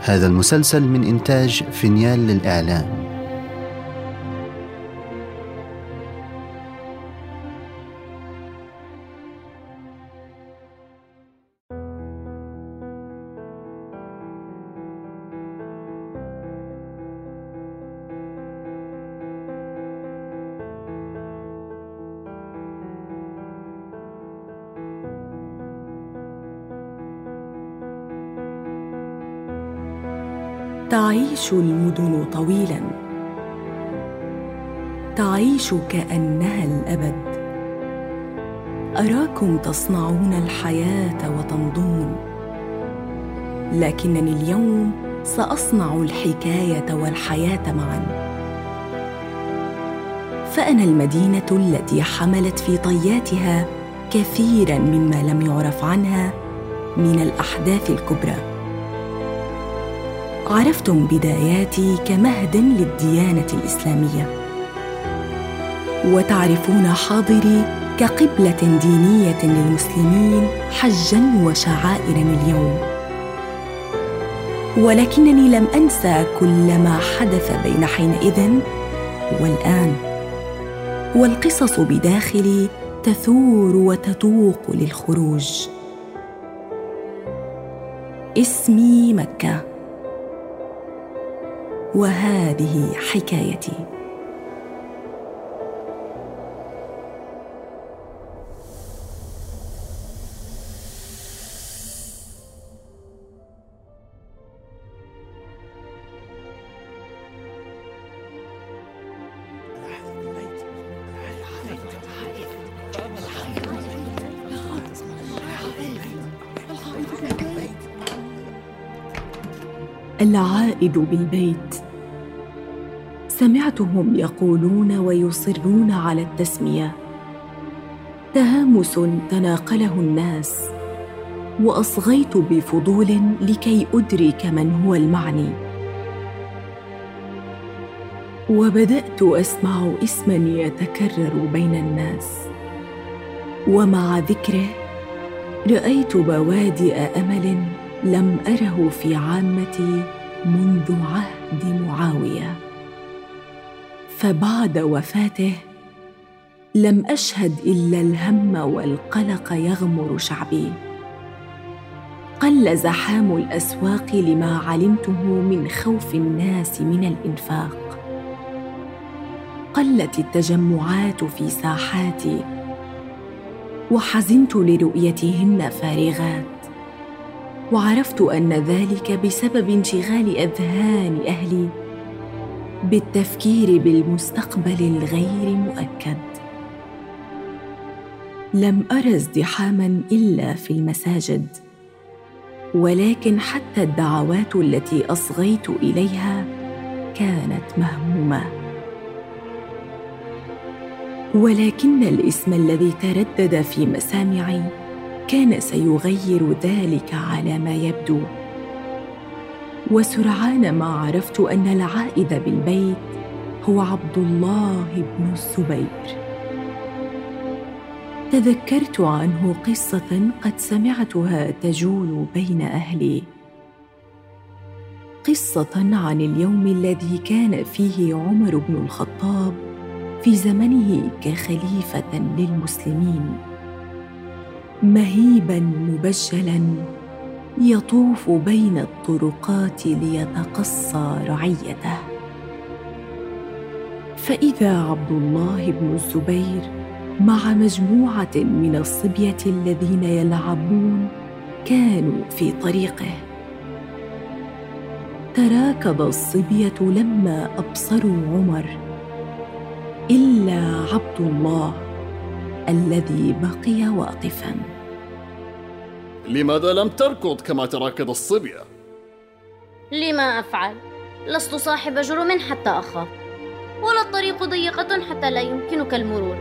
هذا المسلسل من إنتاج فينيال للإعلام. المدن طويلا. تعيش كأنها الأبد. أراكم تصنعون الحياة وتمضون لكنني اليوم سأصنع الحكاية والحياة معا. فأنا المدينة التي حملت في طياتها كثيرا مما لم يعرف عنها من الأحداث الكبرى. عرفتم بداياتي كمهد للديانة الإسلامية. وتعرفون حاضري كقبلة دينية للمسلمين حجا وشعائر اليوم. ولكنني لم أنسى كل ما حدث بين حينئذ والآن. والقصص بداخلي تثور وتتوق للخروج. اسمي مكة. وهذه حكايتي. العائد بالبيت. سمعتهم يقولون ويصرون على التسمية. تهامس تناقله الناس. وأصغيت بفضول لكي أدرك من هو المعني. وبدأت أسمع اسما يتكرر بين الناس. ومع ذكره رأيت بوادئ أمل لم أره في عامتي منذ عهد معاوية. فبعد وفاته لم أشهد إلا الهم والقلق يغمر شعبي. قل زحام الأسواق لما علمته من خوف الناس من الإنفاق. قلت التجمعات في ساحاتي وحزنت لرؤيتهن فارغات. وعرفت أن ذلك بسبب انشغال أذهان أهلي بالتفكير بالمستقبل الغير مؤكد. لم ارى ازدحاما إلا في المساجد ولكن حتى الدعوات التي أصغيت إليها كانت مهمومة. ولكن الاسم الذي تردد في مسامعي كان سيغير ذلك على ما يبدو. وسرعان ما عرفت أن العائد بالبيت هو عبد الله بن الزبير. تذكرت عنه قصة قد سمعتها تجول بين أهلي. قصة عن اليوم الذي كان فيه عمر بن الخطاب في زمنه كخليفة للمسلمين. مهيبا مبجلا يطوف بين الطرقات ليتقصى رعيته. فإذا عبد الله بن الزبير مع مجموعة من الصبية الذين يلعبون كانوا في طريقه. تراكض الصبية لما أبصروا عمر. إلا عبد الله الذي بقي واقفا لماذا لم تركض كما تراكض الصبية؟ لما أفعل؟ لست صاحب جرم حتى أخاف ولا الطريق ضيقة حتى لا يمكنك المرور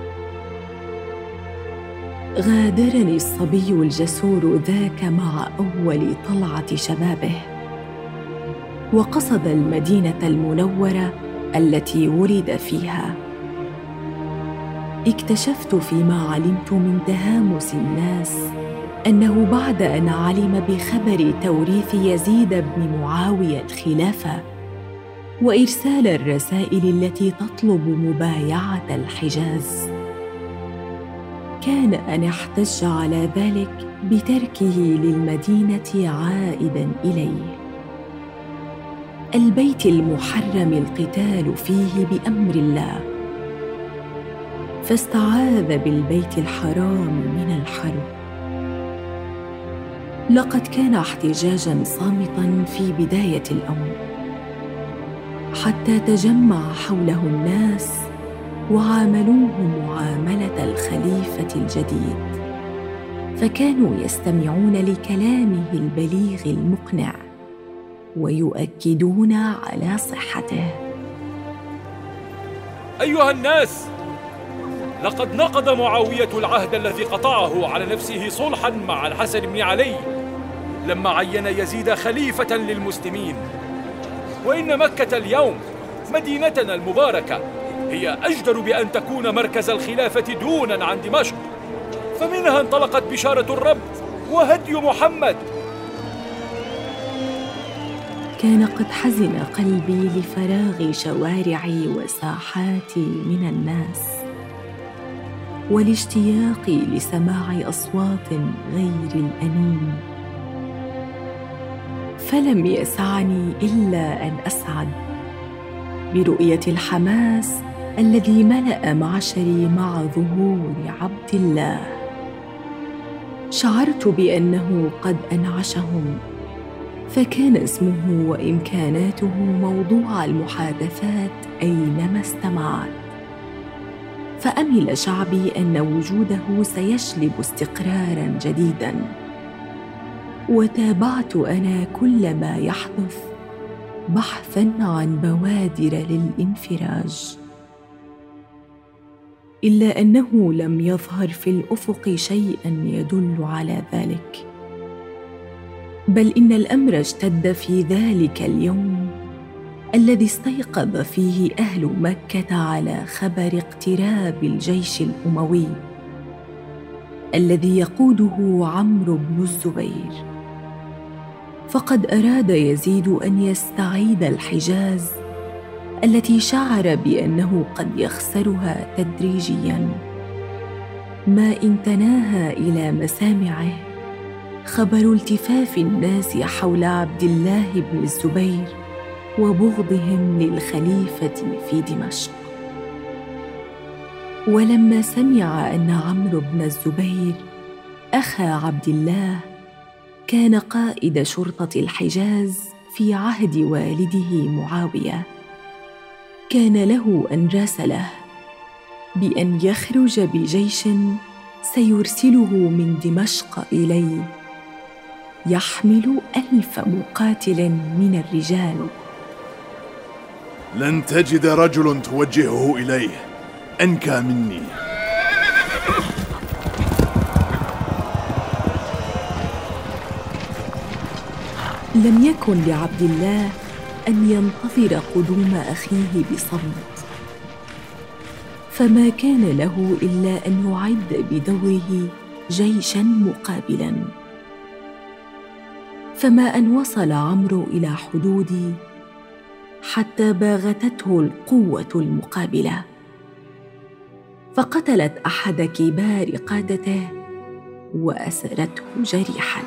غادرني الصبي الجسور ذاك مع أول طلعة شبابه وقصد المدينة المنورة التي ولد فيها اكتشفت فيما علمت من تهامس الناس أنه بعد أن علم بخبر توريث يزيد بن معاوية الخلافة وإرسال الرسائل التي تطلب مبايعة الحجاز. كان أن احتج على ذلك بتركه للمدينة عائدا إليه. البيت المحرم القتال فيه بأمر الله فاستعاذ بالبيت الحرام من الحرب. لقد كان احتجاجا صامتا في بداية الأمر حتى تجمع حوله الناس وعاملوه معاملة الخليفة الجديد. فكانوا يستمعون لكلامه البليغ المقنع ويؤكدون على صحته. أيها الناس! لقد نقض معاوية العهد الذي قطعه على نفسه صلحا مع الحسن بن علي لما عين يزيد خليفة للمسلمين. وإن مكة اليوم مدينتنا المباركة هي أجدر بأن تكون مركز الخلافة دونا عن دمشق. فمنها انطلقت بشارة الرب وهدي محمد. كان قد حزن قلبي لفراغ شوارعي وساحاتي من الناس. والاشتياق لسماع أصوات غير الانين فلم يسعني إلا أن أسعد برؤية الحماس الذي ملأ معشري مع ظهور عبد الله. شعرت بأنه قد أنعشهم فكان اسمه وإمكاناته موضوع المحادثات أينما استمعت. فأمل شعبي أن وجوده سيجلب استقرارا جديدا. وتابعت أنا كل ما يحدث بحثا عن بوادر للانفراج. إلا أنه لم يظهر في الأفق شيئا يدل على ذلك. بل إن الأمر اشتد في ذلك اليوم الذي استيقظ فيه أهل مكة على خبر اقتراب الجيش الأموي الذي يقوده عمرو بن الزبير. فقد أراد يزيد أن يستعيد الحجاز التي شعر بأنه قد يخسرها تدريجيا. ما إن تناهى إلى مسامعه خبر التفاف الناس حول عبد الله بن الزبير. وبغضهم للخليفة في دمشق. ولما سمع أن عمرو بن الزبير أخا عبد الله كان قائد شرطة الحجاز في عهد والده معاوية كان له أن راسله بأن يخرج بجيش سيرسله من دمشق إليه يحمل ألف مقاتل من الرجال. لن تجد رجل توجهه إليه. أنكى مني. لم يكن لعبد الله أن ينتظر قدوم أخيه بصمت. فما كان له إلا أن يعد بدوره جيشا مقابلا. فما أن وصل عمرو إلى حدودي حتى باغتته القوة المقابلة. فقتلت أحد كبار قادته وأسرته جريحا.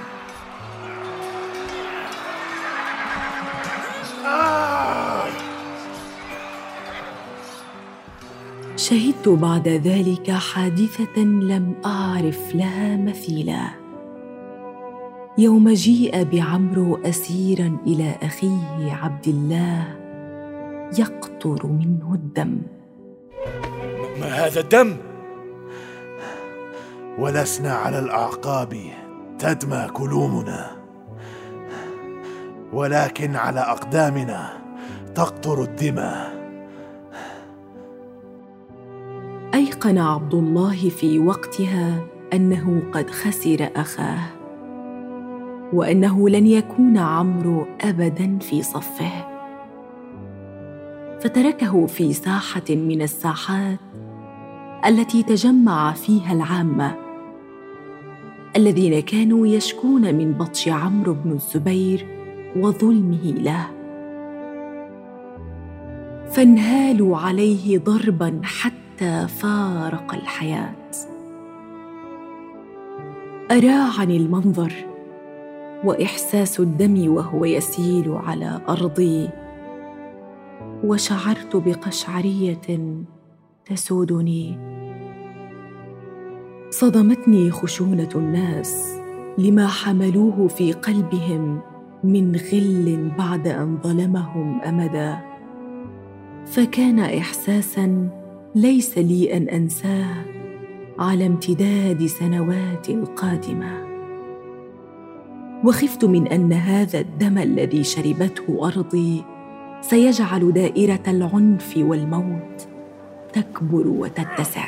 شهدت بعد ذلك حادثة لم أعرف لها مثيلا. يوم جيء بعمرو اسيرا إلى أخيه عبد الله يقطر منه الدم. ما هذا الدم؟ ولسنا على الأعقاب تدمى كلومنا. ولكن على أقدامنا تقطر الدماء. أيقن عبد الله في وقتها أنه قد خسر أخاه وأنه لن يكون عمرو ابدا في صفه. فتركه في ساحة من الساحات التي تجمع فيها العامة الذين كانوا يشكون من بطش عمرو بن الزبير وظلمه له. فانهالوا عليه ضربا حتى فارق الحياة. اراعني المنظر وإحساس الدم وهو يسيل على أرضي وشعرت بقشعرية تسودني. صدمتني خشونة الناس لما حملوه في قلبهم من غل بعد أن ظلمهم أمدا. فكان احساسا ليس لي أن أنساه على امتداد سنوات قادمة. وخفت من أن هذا الدم الذي شربته أرضي سيجعل دائرة العنف والموت تكبر وتتسع.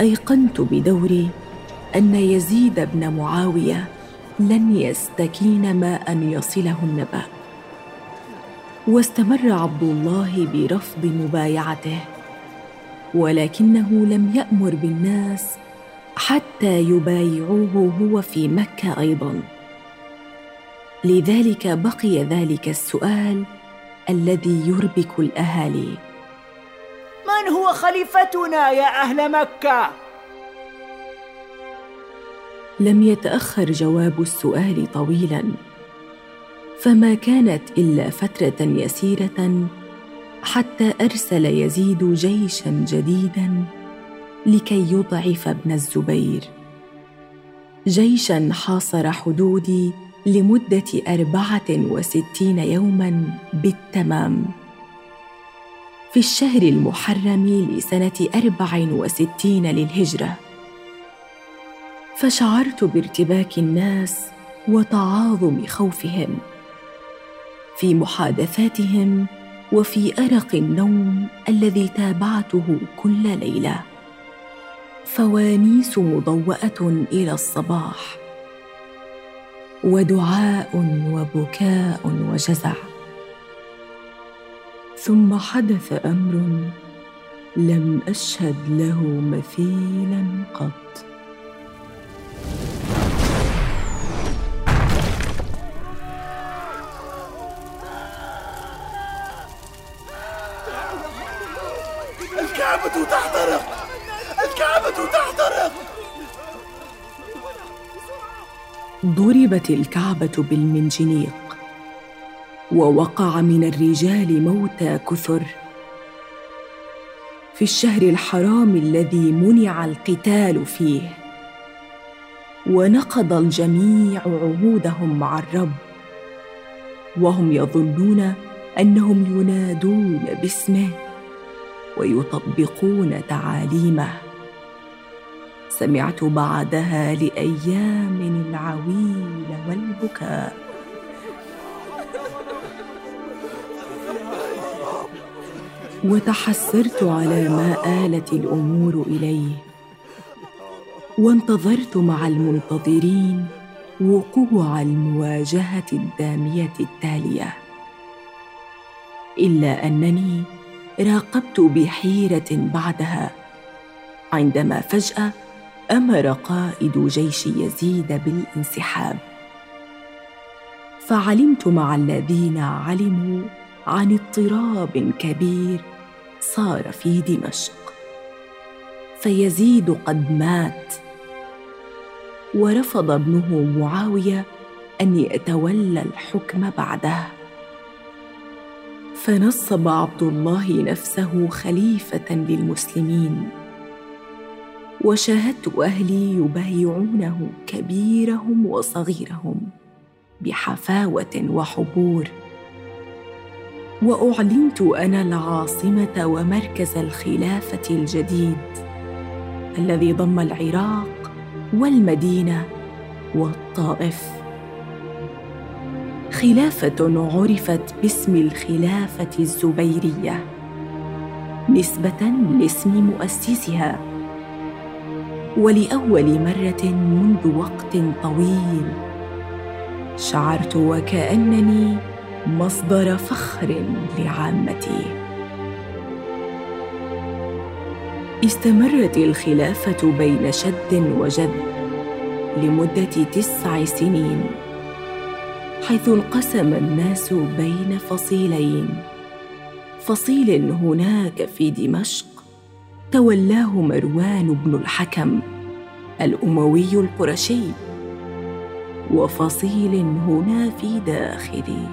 أيقنت بدوري أن يزيد بن معاوية لن يستكين ما أن يصله النبأ. واستمر عبد الله برفض مبايعته ولكنه لم يأمر بالناس حتى يبايعوه هو في مكة أيضا. لذلك بقي ذلك السؤال الذي يربك الأهالي. من هو خليفتنا يا أهل مكة؟ لم يتأخر جواب السؤال طويلا. فما كانت إلا فترة يسيرة حتى أرسل يزيد جيشا جديدا لكي يضعف ابن الزبير. جيشا حاصر حدودي لمدة أربعة وستين يوما بالتمام. في الشهر المحرم لسنة أربع وستين للهجرة. فشعرت بارتباك الناس وتعاظم خوفهم. في محادثاتهم وفي أرق النوم الذي تابعته كل ليلة. فوانيس مضواه إلى الصباح ودعاء وبكاء وجزع. ثم حدث أمر لم أشهد له مثيلا قط. ضربت الكعبة بالمنجنيق ووقع من الرجال موتى كثر. في الشهر الحرام الذي منع القتال فيه ونقض الجميع عهودهم مع الرب. وهم يظنون أنهم ينادون باسمه ويطبقون تعاليمه. سمعت بعدها لأيام العويل والبكاء. وتحسرت على ما آلت الأمور إليه وانتظرت مع المنتظرين وقوع المواجهة الدامية التالية. إلا أنني راقبت بحيرة بعدها عندما فجأة أمر قائد جيش يزيد بالانسحاب. فعلمت مع الذين علموا عن اضطراب كبير صار في دمشق. فيزيد قد مات. ورفض ابنه معاوية أن يتولى الحكم بعده. فنصب عبد الله نفسه خليفة للمسلمين. وشاهدت أهلي يبايعونه كبيرهم وصغيرهم بحفاوة وحبور. وأعلنت أنا العاصمة ومركز الخلافة الجديد الذي ضم العراق والمدينة والطائف. خلافة عرفت باسم الخلافة الزبيرية نسبة لاسم مؤسسها. ولأول مرة منذ وقت طويل. شعرت وكأنني مصدر فخر لعامتي. استمرت الخلافة بين شد وجذب لمدة تسع سنين حيث انقسم الناس بين فصيلين. فصيل هناك في دمشق تولاه مروان بن الحكم الأموي القرشي وفصيل هنا في داخلي.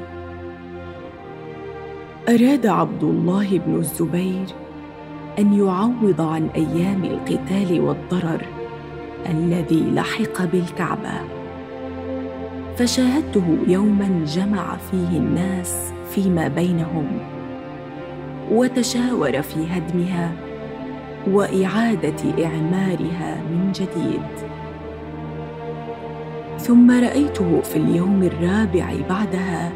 أراد عبد الله بن الزبير أن يعوض عن أيام القتال والضرر الذي لحق بالكعبة. فشاهدته يوما جمع فيه الناس فيما بينهم وتشاور في هدمها وإعادة إعمارها من جديد. ثم رأيته في اليوم الرابع بعدها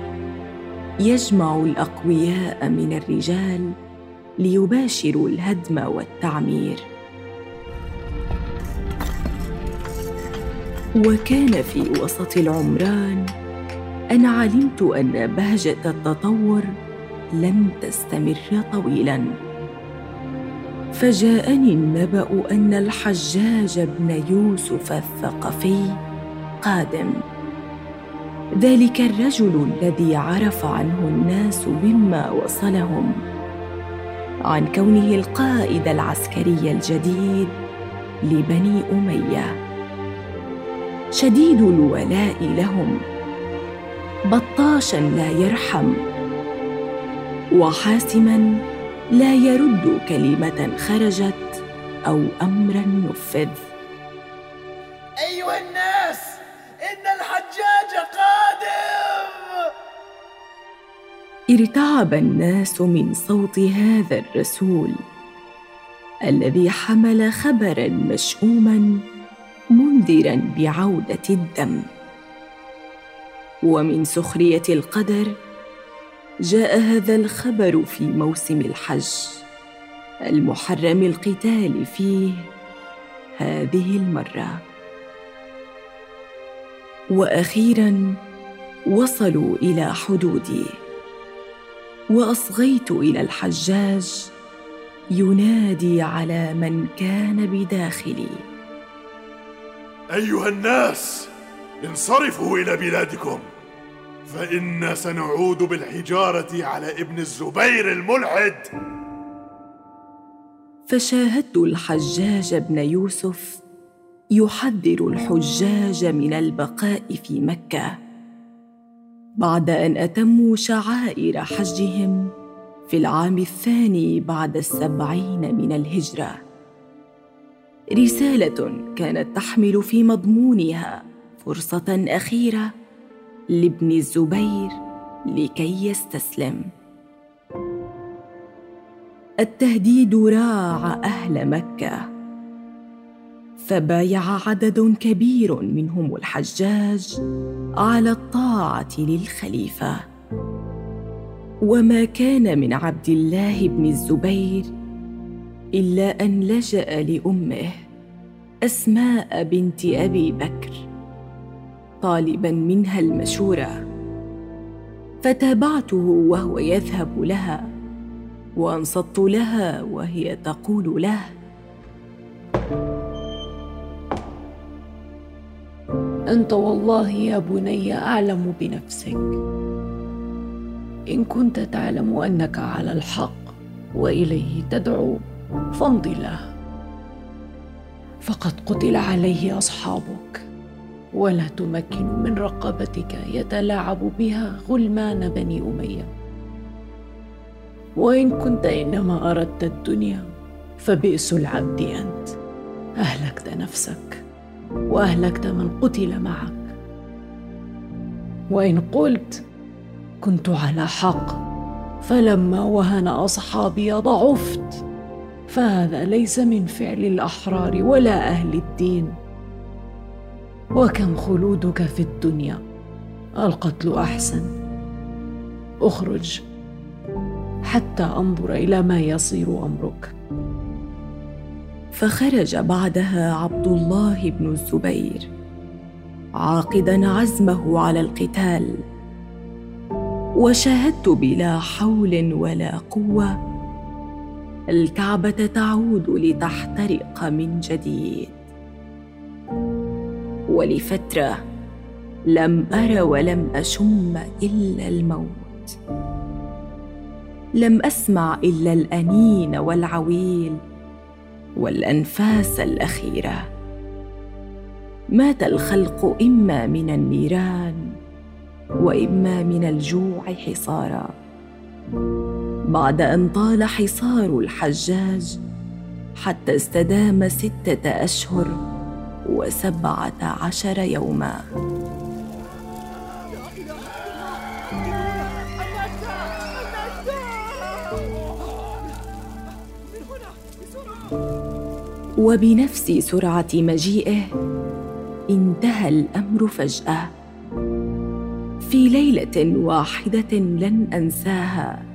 يجمع الأقوياء من الرجال ليباشروا الهدم والتعمير. وكان في وسط العمران ان علمت أن بهجة التطور لن تستمر طويلا. فجاءني النبأ أن الحجاج بن يوسف الثقفي قادم. ذلك الرجل الذي عرف عنه الناس بما وصلهم. عن كونه القائد العسكري الجديد لبني أمية. شديد الولاء لهم. بطاشا لا يرحم. وحاسما لا يرد كلمة خرجت أو أمرا نفذ أيها الناس إن الحجاج قادم! ارتعب الناس من صوت هذا الرسول الذي حمل خبرا مشؤوما منذرا بعودة الدم. ومن سخرية القدر جاء هذا الخبر في موسم الحج. المحرم القتال فيه هذه المرة. وأخيرا وصلوا إلى حدودي. وأصغيت إلى الحجاج ينادي على من كان بداخلي. أيها الناس انصرفوا إلى بلادكم. فإنا سنعود بالحجارة على ابن الزبير الملحد. فشاهدت الحجاج بن يوسف يحذر الحجاج من البقاء في مكة. بعد أن أتموا شعائر حجهم في العام الثاني بعد السبعين من الهجرة. رسالة كانت تحمل في مضمونها فرصة أخيرة لابن الزبير لكي يستسلم. التهديد راع أهل مكة فبايع عدد كبير منهم الحجاج على الطاعة للخليفة. وما كان من عبد الله بن الزبير إلا أن لجأ لأمه أسماء بنت أبي بكر. طالبا منها المشورة. فتابعته وهو يذهب لها وأنصت لها وهي تقول له أنت والله يا بني أعلم بنفسك. إن كنت تعلم أنك على الحق وإليه تدعو فامض له. فقد قتل عليه أصحابك. ولا تمكن من رقبتك يتلاعب بها غلمان بني أمية. وإن كنت إنما أردت الدنيا فبئس العبد أنت. أهلكت نفسك وأهلكت من قتل معك. وإن قلت كنت على حق فلما وهن أصحابي ضعفت. فهذا ليس من فعل الأحرار ولا أهل الدين. وكم خلودك في الدنيا؟ القتل أحسن. أخرج. حتى أنظر إلى ما يصير أمرك. فخرج بعدها عبد الله بن الزبير عاقدا عزمه على القتال. وشاهدت بلا حول ولا قوة الكعبة تعود لتحترق من جديد. ولفتره لم أر ولم أشم إلا الموت. لم أسمع إلا الأنين والعويل والأنفاس الأخيرة. مات الخلق إما من النيران وإما من الجوع حصارا. بعد أن طال حصار الحجاج حتى استدام ستة أشهر وسبعة عشر يوما. وبنفس سرعة مجيئه انتهى الأمر فجأة. في ليلة واحدة لن أنساها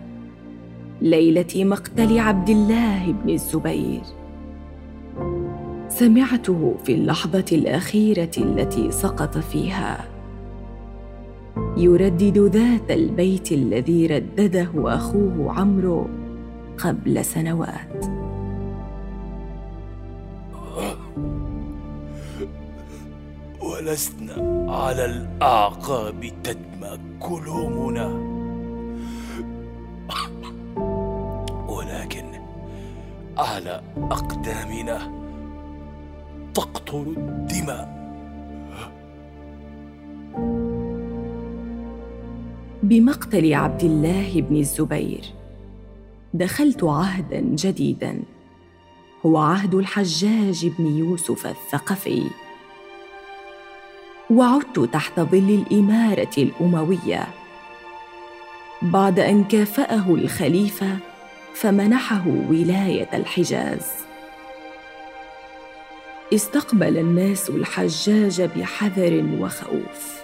ليلة مقتل عبد الله بن الزبير. سمعته في اللحظة الأخيرة التي سقط فيها. يردد ذات البيت الذي ردده أخوه عمرو قبل سنوات. ولسنا على الأعقاب تدمى كلومنا ولكن على أقدامنا تقطر الدماء. بمقتل عبد الله بن الزبير. دخلت عهدا جديدا. هو عهد الحجاج بن يوسف الثقفي. وعدت تحت ظل الإمارة الأموية. بعد أن كافأه الخليفة فمنحه ولاية الحجاز. استقبل الناس الحجاج بحذر وخوف.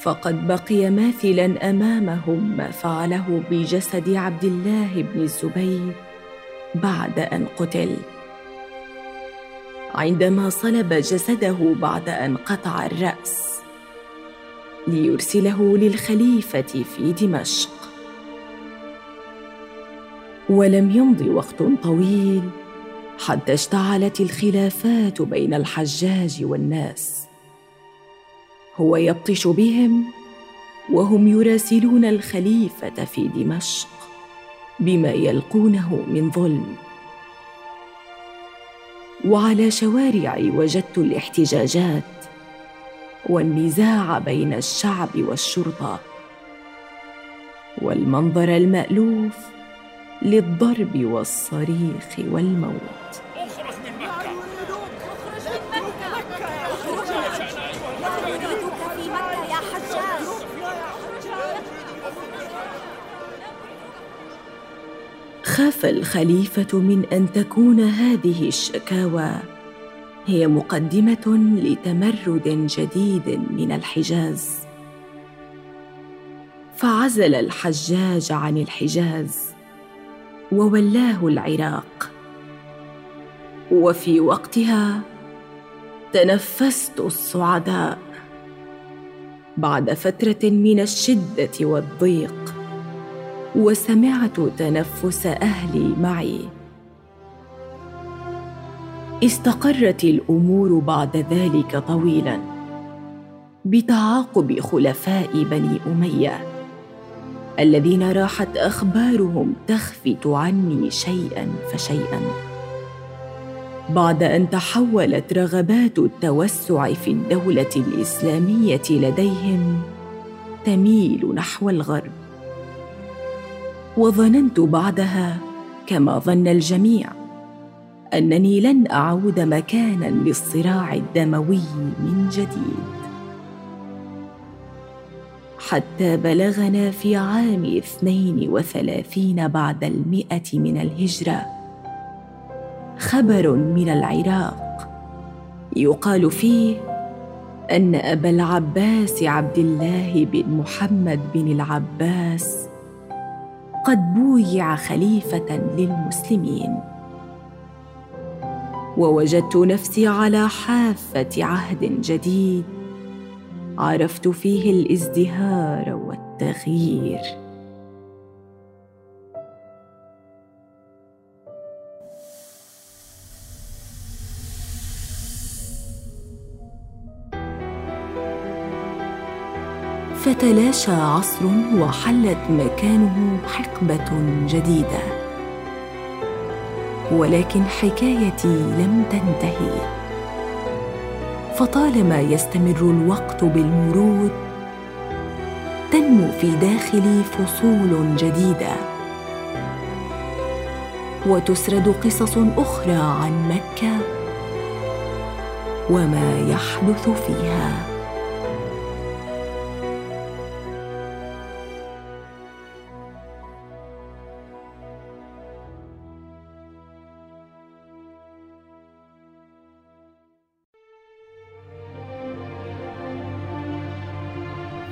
فقد بقي ماثلا أمامهم ما فعله بجسد عبد الله بن الزبير بعد أن قتل. عندما صلب جسده بعد أن قطع الرأس ليرسله للخليفة في دمشق. ولم يمض وقت طويل حتى اشتعلت الخلافات بين الحجاج والناس. هو يبطش بهم وهم يراسلون الخليفة في دمشق بما يلقونه من ظلم. وعلى شوارعي وجدت الاحتجاجات والنزاع بين الشعب والشرطة. والمنظر المألوف للضرب والصريخ والموت. اخرج من مكة. خاف الخليفة من أن تكون هذه الشكاوى. هي مقدمة لتمرد جديد من الحجاز. فعزل الحجاج عن الحجاز. وولاه العراق. وفي وقتها تنفست الصعداء بعد فترة من الشدة والضيق وسمعت تنفس أهلي معي. استقرت الأمور بعد ذلك طويلا بتعاقب خلفاء بني أمية. الذين راحت أخبارهم تخفت عني شيئا فشيئا. بعد أن تحولت رغبات التوسع في الدولة الإسلامية لديهم تميل نحو الغرب. وظننت بعدها كما ظن الجميع أنني لن أعود مكانا للصراع الدموي من جديد. حتى بلغنا في عام اثنين وثلاثين بعد المئة من الهجرة. خبر من العراق. يقال فيه أن أبا العباس عبد الله بن محمد بن العباس قد بويع خليفة للمسلمين. ووجدت نفسي على حافة عهد جديد عرفت فيه الازدهار والتغيير. فتلاشى عصر وحلت مكانه حقبة جديدة. ولكن حكايتي لم تنتهي. فطالما يستمر الوقت بالمرور تنمو في داخلي فصول جديدة. وتسرد قصص أخرى عن مكة وما يحدث فيها.